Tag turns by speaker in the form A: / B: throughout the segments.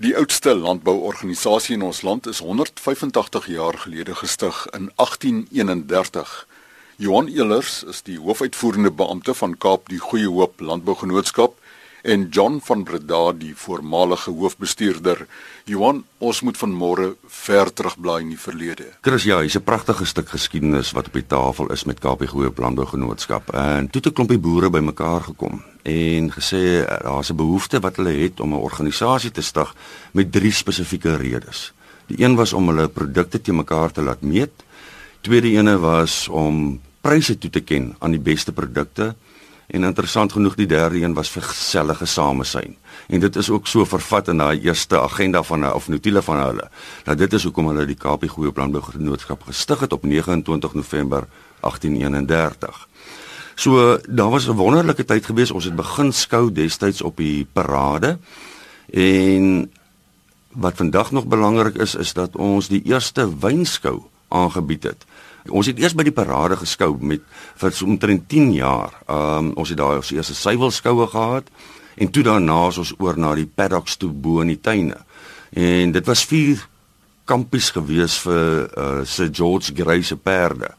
A: Die oudste landbouorganisasie in ons land is 185 jaar gelede gestig in 1831. Johan Elers is die hoofuitvoerende beampte van Kaap die Goeie Hoop Landbougenootskap en John van Breda die voormalige hoofbestuurder. Johan, ons moet van môre ver terugblaai in die verlede.
B: Chris, ja, hier's 'n pragtige stuk geskiedenis wat op die tafel is met Kaapie Goeie Landbougenootskap. En toe het 'n klompie boere bymekaar gekom en gesê daar's 'n behoefte wat hulle het om 'n organisasie te stig met drie spesifieke redes. Die een was om hulle produkte te mekaar te laat meet. Tweede ene was om pryse toe te ken aan die beste produkte En interessant genoeg die derde een was vir gesellige samesyn. En dit is ook so vervat in daai eerste agenda van of notule van hulle. Nou dit is hoekom hulle die Kaapie Goeie Planbougenootskap gestig het op 29 November 1831. So daar was 'n wonderlike tyd gewees. Ons het begin skou destyds op die parade. En wat vandag nog belangrik is is dat ons die eerste wynskou aangebied het. Ons het eers by die parade geskou met vir so omtrent 10 jaar. Ehm um, ons het daai ons eerste suiwelskoue gehad en toe daarna is ons oor na die paddocks toe bo in die tuine. En dit was vier kampies gewees vir uh, Sir George Grey se perde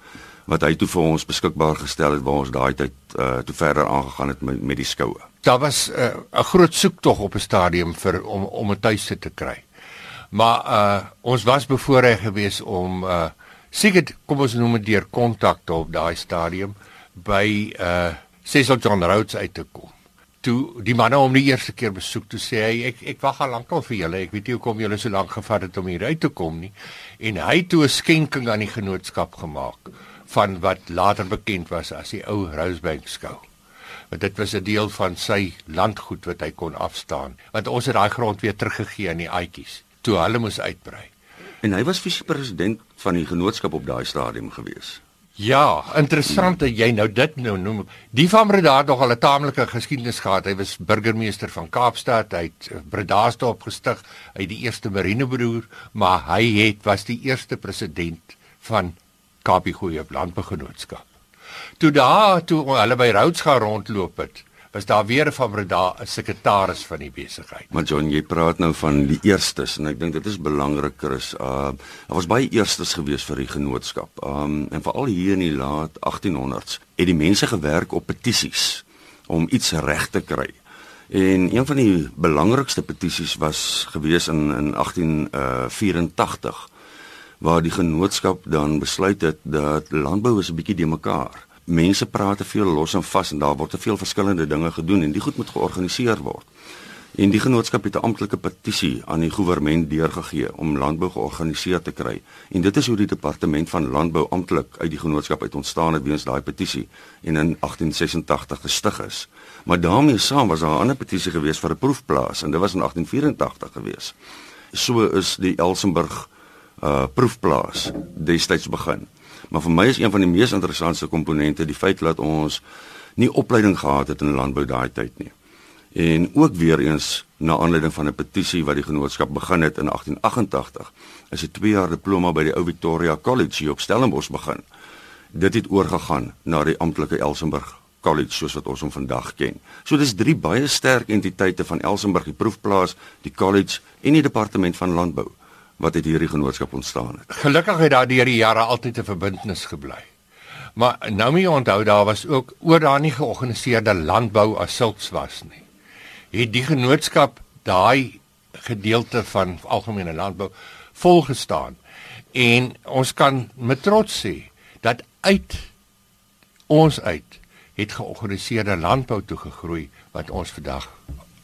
B: wat hy toe vir ons beskikbaar gestel het waar ons daai tyd uh, toe verder aangegaan het met, met die skoue.
C: Daar was uh, 'n groot soektog op 'n stadium vir om om 'n tuiste te kry. Maar uh ons was bevoorreg geweest om uh seker kom ons noem dit deur kontakte op daai stadium by uh Cecil John Rhodes uit te kom. Toe die manne hom die eerste keer besoek, toe sê hy ek ek wag al lank al vir julle. Ek weet nie hoekom julle so lank gevat het om hier uit te kom nie. En hy het toe 'n skenking aan die genootskap gemaak van wat later bekend was as die ou Rosebank skou. Want dit was 'n deel van sy landgoed wat hy kon afstaan. Want ons het daai grond weer teruggegee aan die Aitjies toe hulle moes uitbrei.
B: En hy was fisies president van die genootskap op daai stadium gewees.
C: Ja, interessant dat jy nou dit nou noem. Die van Breda het nog al 'n taamlike geskiedenis gehad. Hy was burgemeester van Kaapstad. Hy het eh, Breda stad opgestig. Hy het die eerste marinebroer, maar hy het was die eerste president van Kaapie Goeie Landbegenootskap. Toe daar toe hulle by Rhodes gaan rondloop het, was daar weer van Breda 'n sekretaris van die besigheid.
B: Maar John, jy praat nou van die eerstes en ek dink dit is belangriker is uh daar was baie eerstes gewees vir die genootskap. Um en veral hier in die laat 1800s het die mense gewerk op petisies om iets reg te kry. En een van die belangrikste petisies was gewees in in 1884 uh, waar die genootskap dan besluit het dat landbou is 'n bietjie de mekaar mense praat te veel los en vas en daar word te veel verskillende dinge gedoen en die goed moet georganiseer word. En die genootskap het 'n amptelike petisie aan die regering deurgegee om landbou georganiseer te kry. En dit is hoe die departement van landbou amptelik uit die genootskap uit ontstaan het weens daai petisie en in 1886 gestig is. Maar daarmee saam was daar 'n ander petisie gewees vir 'n proefplaas en dit was in 1884 gewees. So is die Elsenburg uh proefplaas destyds begin. Maar vir my is een van die mees interessante komponente die feit dat ons nie opleiding gehad het in landbou daai tyd nie. En ook weer eens na aanleiding van 'n petisie wat die genootskap begin het in 1888, is 'n 2 jaar diploma by die ou Victoria College hier op Stellenbosch begin. Dit het oorgegaan na die amptelike Elsenburg College soos wat ons hom vandag ken. So dis drie baie sterk entiteite van Elsenburg, die proefplaas, die college en die departement van landbou wat uit hierdie genootskap ontstaan het.
C: Gelukkig het daar deur die jare altyd 'n verbintenis gebly. Maar nou moet jy onthou daar was ook oor daar nie georganiseerde landbou as sulks was nie. Het die genootskap daai gedeelte van algemene landbou volgestaan. En ons kan met trots sê dat uit ons uit het georganiseerde landbou toe gegroei wat ons vandag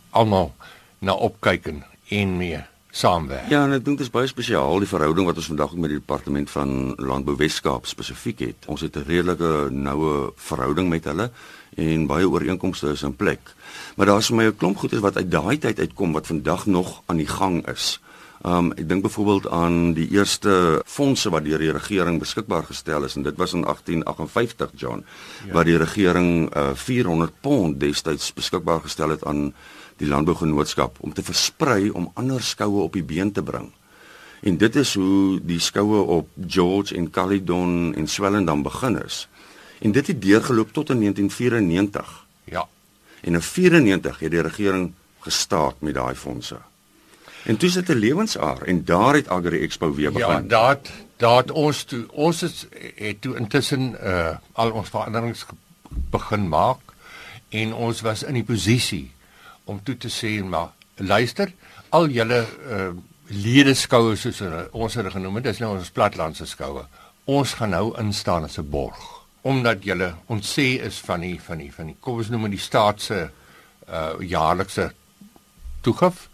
C: almal na opkyk en mee saamwerk.
B: Ja, en ek dink dit is baie spesiaal die verhouding wat ons vandag met die departement van Landbou Weskaap spesifiek het. Ons het 'n redelike noue verhouding met hulle en baie ooreenkomste is in plek. Maar daar is vir my 'n klomp goedes wat uit daai tyd uitkom wat vandag nog aan die gang is. Um ek dink byvoorbeeld aan die eerste fondse wat deur die regering beskikbaar gestel is en dit was in 1858 John ja. waar die regering uh, 400 pond destyds beskikbaar gestel het aan die landbougenootskap om te versprei om ander skoue op die been te bring. En dit is hoe die skoue op George en Caledon en Swellendam begin is. En dit het deurgeloop tot in 1994.
C: Ja.
B: En in 94 het die regering gestaak met daai fondse. En dis dit 'n lewensaar en daar het Agri Expo weer
C: Ja,
B: begin.
C: daar daar het ons toe ons is, het toe intussen uh al ons veranderings begin maak en ons was in die posisie om toe te sê maar luister al julle uh ledeskoue soos hulle- ons het dit genoem het dis nou ons platlandse skoue ons gaan nou instaan as 'n borg omdat julle ontsê is van die van die van die kom ons noem dit die staat se uh jaarlikse toegif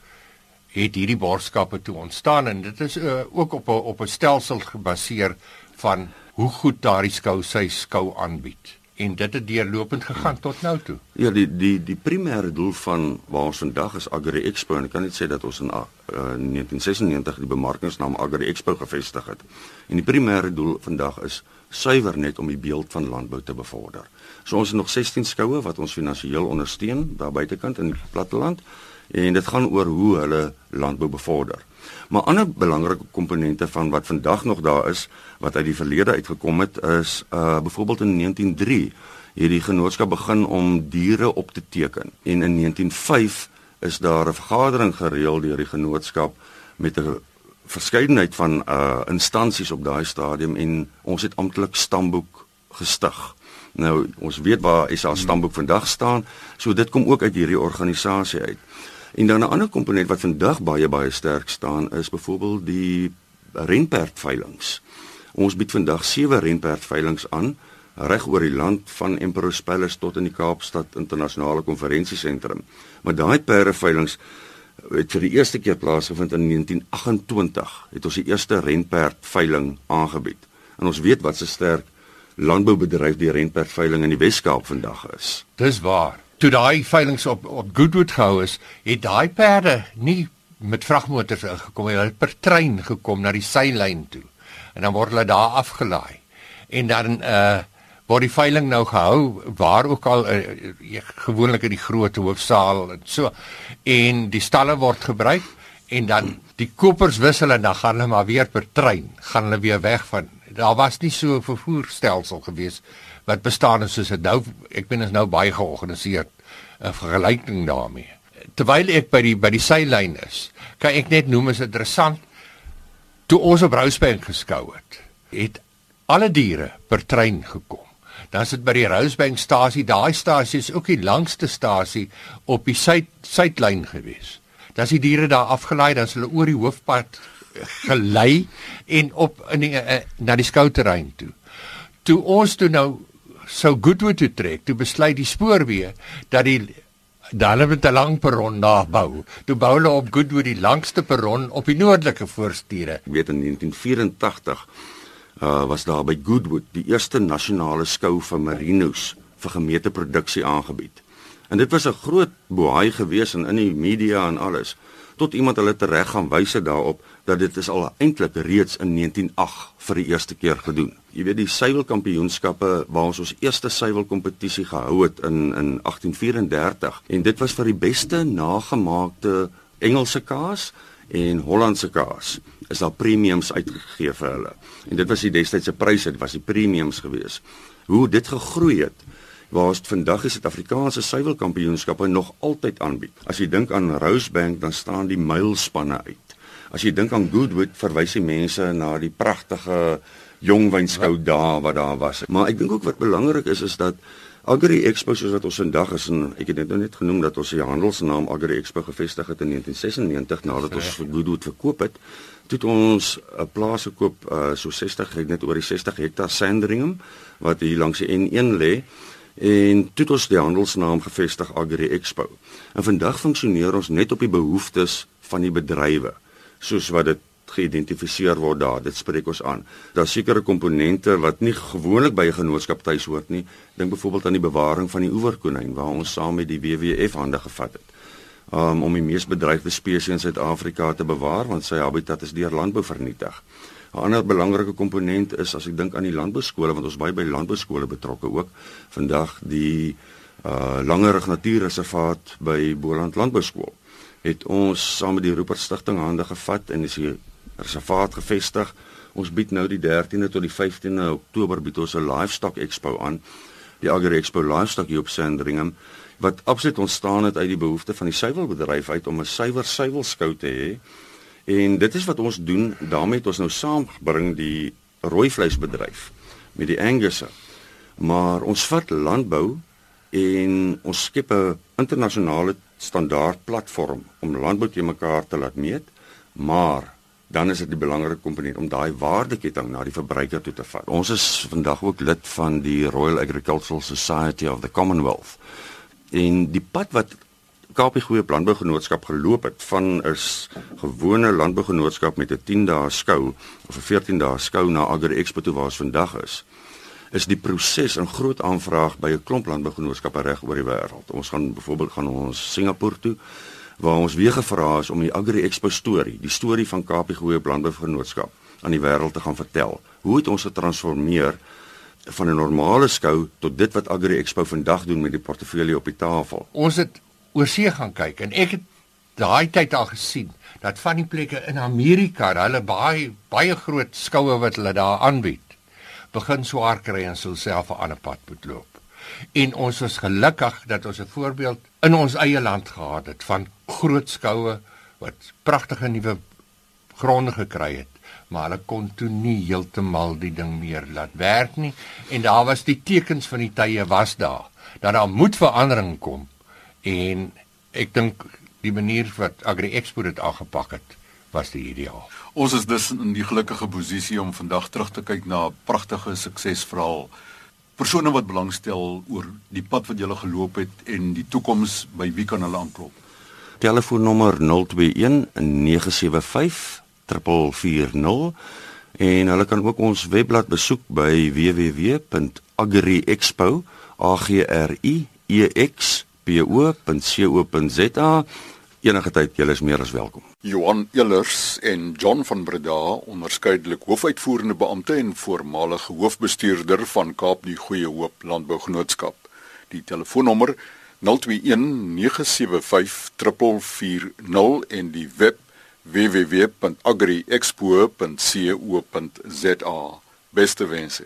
C: het hierdie borgskappe toe ontstaan en dit is uh, ook op 'n op 'n stelsel gebaseer van hoe goed daardie skou sy skou aanbied en dit het deurlopend gegaan tot nou toe.
B: Ja, die die die primêre doel van waar ons vandag is Agri Expo en ek kan net sê dat ons in uh, 1996 die bemarkingsnaam Agri Expo gevestig het. En die primêre doel vandag is suiwer net om die beeld van landbou te bevorder. So ons het nog 16 skoue wat ons finansiëel ondersteun daar buitekant in die platteland en dit gaan oor hoe hulle landbou bevorder. Maar ander belangrike komponente van wat vandag nog daar is wat uit die verlede uitgekom het is uh byvoorbeeld in 1903 het die genootskap begin om diere op te teken en in 1905 is daar 'n vergadering gereël deur die genootskap met 'n verskeidenheid van uh instansies op daai stadium en ons het amptelik stamboek gestig. Nou ons weet waar SA stamboek vandag staan, so dit kom ook uit hierdie organisasie uit. En dan 'n ander komponent wat vandag baie baie sterk staan is byvoorbeeld die renperdveilings. Ons bied vandag sewe renperdveilings aan reg oor die land van Emperor's Palace tot in die Kaapstad Internasionale Konferensiesentrum. Maar daai perdeveilings het vir die eerste keer plaasgevind in 1928. Het ons die eerste renperdveiling aangebied. En ons weet wat 'n sterk landboubedryf die renperdveiling in die Wes-Kaap vandag is.
C: Dis waar. Toe daai veilinge op op Goodwood gehou is, het daai perde nie met vragmotors ingekom nie, hulle het per trein gekom na die seilyn toe. En dan word hulle daar afgelaai. En dan uh word die veiling nou gehou waar ook al uh, gewoonlik in die groot hoofsaal en so. En die stalle word gebruik en dan die kopers wissel en dan gaan hulle maar weer per trein, gaan hulle weer weg van. Daar was nie so 'n vervoerstelsel gewees wat bestaan het soos dit nou ek ben is nou baie georganiseer 'n vergelyking daarmee. Terwyl ek by die by die seilyn is, kan ek net noem is interessant toe ons op Rosebank geskou het, het alle diere per trein gekom. Dan sit by die Rosebankstasie, daai stasie is ook die langste stasie op die suid suidlyn gewees. Dan is die diere daar afgelaai, dan is hulle oor die hoofpad gelei en op in die, uh, na die skouterrein toe. Toe ons toe nou sou Goodwood toe trek, toe besluit die spoorweë dat die dan hulle met 'n lang perron daar bou. Toe bou hulle op Goodwood die langste perron op die noordelike voorstiere.
B: Ek weet in 1984 uh was daar by Goodwood die eerste nasionale skou van merinos vir gemeente produksie aangebied. En dit was 'n groot boei gewees en in die media en alles tot iemand hulle tereg gaan wys daarop dat dit is al eintlik reeds in 1908 vir die eerste keer gedoen. Jy weet die suiwelkampioenskappe waar ons ons eerste suiwelkompetisie gehou het in in 1834 en dit was vir die beste nagemaakte Engelse kaas en Hollandse kaas is daar premiums uitgegee vir hulle. En dit was die destydse pryse, dit was die premiums gewees. Hoe dit gegroei het waar vandag is Suid-Afrikaanse suiwelkampioenskappe nog altyd aanbied. As jy dink aan Rosebank, dan staan die mylspanne uit. As jy dink aan Goodwood, verwys die mense na die pragtige jongwynskou daar wat daar was. Maar ek dink ook wat belangrik is is dat Agri Expo soos wat ons vandag is en ek het dit nou net genoem dat ons die handelsnaam Agri Expo gevestig het in 1996 nadat ons vir Goodwood verkoop het. Toe het ons 'n plaas gekoop uh, so 60 net oor die 60 hektaar Sandringham wat hier langs die N1 lê en toe het ons die handelsnaam gevestig Agri Expo. En vandag funksioneer ons net op die behoeftes van die bedrywe soos wat dit geïdentifiseer word daar. Dit spreek ons aan. Daar's sekere komponente wat nie gewoonlik by 'n genootskap tuis hoort nie. Dink byvoorbeeld aan die bewaring van die oeverkonyn waar ons saam met die WWF hande gevat het. Um, om die mees bedreigde spesies in Suid-Afrika te bewaar want sy habitat is deur landbou vernietig. 'n Ander belangrike komponent is as ek dink aan die landbouskole want ons baie by landbouskole betrokke ook. Vandag die uh Langerig Natuurreservaat by Boland Landbouskool het ons saam met die Rupert Stichting hande gevat en is hier reservaat gevestig. Ons bied nou die 13de tot die 15de Oktober bied ons 'n livestock expo aan. Die Agri Expo Livestock hier op Sandringham wat absoluut ontstaan het uit die behoefte van die suiwelbedryf uit om 'n suiwer suiwelskou te hê. En dit is wat ons doen. daarmee het ons nou saamgebring die rooi vleisbedryf met die Angus. Maar ons vat landbou en ons skep 'n internasionale standaard platform om landbou te mekaar te laat meet, maar dan is dit die belangrike komponent om daai waardeketting na die verbruiker toe te vat. Ons is vandag ook lid van die Royal Agricultural Society of the Commonwealth. En die pad wat Kaapie Goeie Landbougenootskap geloop het van is gewone landbougenootskap met 'n 10 dae skou of 'n 14 dae skou na Agri Expo toe waar ons vandag is is die proses 'n groot aanvraag by 'n klomp landbougenootskappe reg oor die wêreld. Ons gaan byvoorbeeld gaan ons Singapore toe waar ons weer gevra is om die Agri Expo storie, die storie van Kaapie Goeie Landbougenootskap aan die wêreld te gaan vertel. Hoe het ons getransformeer van 'n normale skou tot dit wat Agri Expo vandag doen met die portefeulje op die tafel?
C: Ons het oor see gaan kyk en ek het daai tyd al gesien dat van die plekke in Amerika, hulle baie baie groot skoue wat hulle daar aanbied begin swaar kry en sou self 'n ander pad moet loop. En ons was gelukkig dat ons 'n voorbeeld in ons eie land gehad het van groot skoue wat pragtige nuwe gronde gekry het, maar hulle kon toe nie heeltemal die ding meer laat werk nie en daar was die tekens van die tye was daar dat daar moet verandering kom en ek dink die manier wat Agri Expo dit aangepak het was die ideaal.
A: Ons is dus in die gelukkige posisie om vandag terug te kyk na 'n pragtige suksesverhaal. Persone wat belangstel oor die pad wat jy geloop het en die toekoms, by wie kan hulle aanklop?
B: Telefoonnommer 021 975 440 en hulle kan ook ons webblad besoek by www.agriexpo.co.za enige tyd julle is meer as welkom.
A: Johan Elers en John van Breda, onderskeidelik hoofuitvoerende beampte en voormalige hoofbestuurder van Kaap die Goeie Hoop Landbougenootskap. Die telefoonnommer 0214754440 en die web www.agriexpo.co.za. Beste wense.